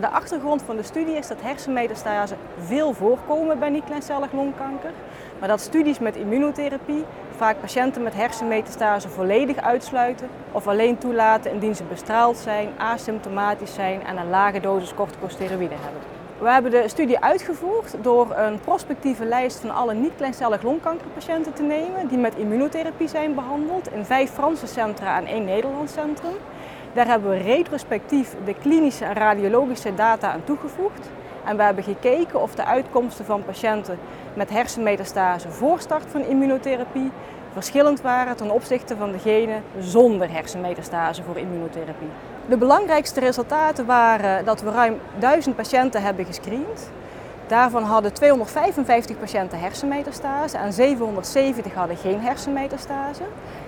De achtergrond van de studie is dat hersenmetastase veel voorkomen bij niet-kleincellig longkanker. Maar dat studies met immunotherapie vaak patiënten met hersenmetastase volledig uitsluiten of alleen toelaten indien ze bestraald zijn, asymptomatisch zijn en een lage dosis corticosteroïden hebben. We hebben de studie uitgevoerd door een prospectieve lijst van alle niet-kleincellig longkankerpatiënten te nemen die met immunotherapie zijn behandeld in vijf Franse centra en één Nederlands centrum. Daar hebben we retrospectief de klinische en radiologische data aan toegevoegd. En we hebben gekeken of de uitkomsten van patiënten met hersenmetastase voor start van immunotherapie verschillend waren ten opzichte van degene zonder hersenmetastase voor immunotherapie. De belangrijkste resultaten waren dat we ruim 1000 patiënten hebben gescreend. Daarvan hadden 255 patiënten hersenmetastase en 770 hadden geen hersenmetastase.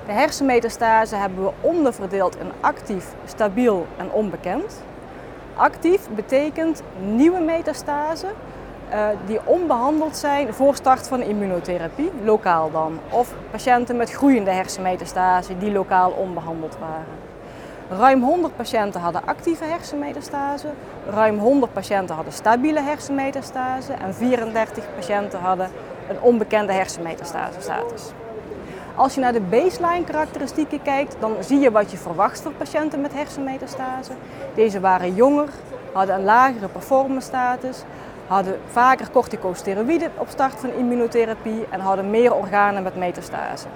De hersenmetastase hebben we onderverdeeld in actief, stabiel en onbekend. Actief betekent nieuwe metastase uh, die onbehandeld zijn voor start van immunotherapie, lokaal dan. Of patiënten met groeiende hersenmetastase die lokaal onbehandeld waren. Ruim 100 patiënten hadden actieve hersenmetastase, ruim 100 patiënten hadden stabiele hersenmetastase en 34 patiënten hadden een onbekende hersenmetastase status. Als je naar de baseline karakteristieken kijkt, dan zie je wat je verwacht voor patiënten met hersenmetastase. Deze waren jonger, hadden een lagere performance status, hadden vaker corticosteroïden op start van immunotherapie en hadden meer organen met metastase.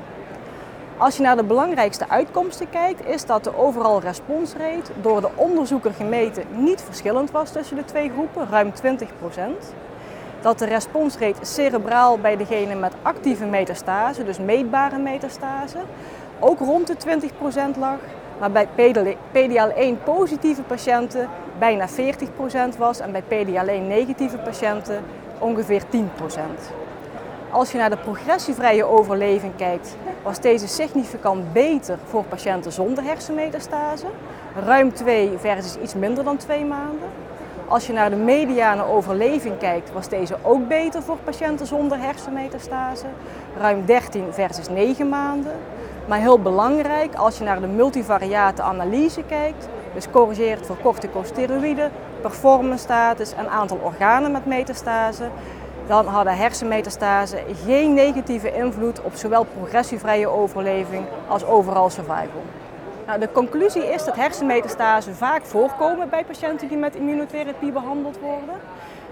Als je naar de belangrijkste uitkomsten kijkt, is dat de overal responsrate door de onderzoeker gemeten niet verschillend was tussen de twee groepen, ruim 20% Dat de responsrate cerebraal bij degene met actieve metastase, dus meetbare metastase, ook rond de 20% lag. Maar bij PDL1 positieve patiënten bijna 40% was en bij PDL1 negatieve patiënten ongeveer 10 als je naar de progressievrije overleving kijkt, was deze significant beter voor patiënten zonder hersenmetastase. Ruim 2 versus iets minder dan 2 maanden. Als je naar de mediane overleving kijkt, was deze ook beter voor patiënten zonder hersenmetastase. Ruim 13 versus 9 maanden. Maar heel belangrijk, als je naar de multivariate analyse kijkt, dus corrigeert voor corticosteroïden, performance status en aantal organen met metastase, dan hadden hersenmetastase geen negatieve invloed op zowel progressievrije overleving als overal survival. Nou, de conclusie is dat hersenmetastase vaak voorkomen bij patiënten die met immunotherapie behandeld worden.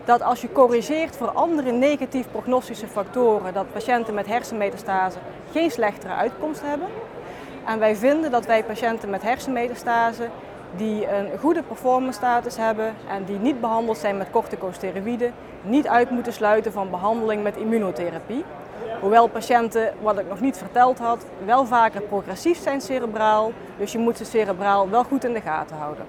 Dat als je corrigeert voor andere negatief prognostische factoren, dat patiënten met hersenmetastase geen slechtere uitkomst hebben. En wij vinden dat wij patiënten met hersenmetastase die een goede performance status hebben en die niet behandeld zijn met corticosteroïden, niet uit moeten sluiten van behandeling met immunotherapie. Hoewel patiënten, wat ik nog niet verteld had, wel vaker progressief zijn cerebraal, dus je moet ze cerebraal wel goed in de gaten houden.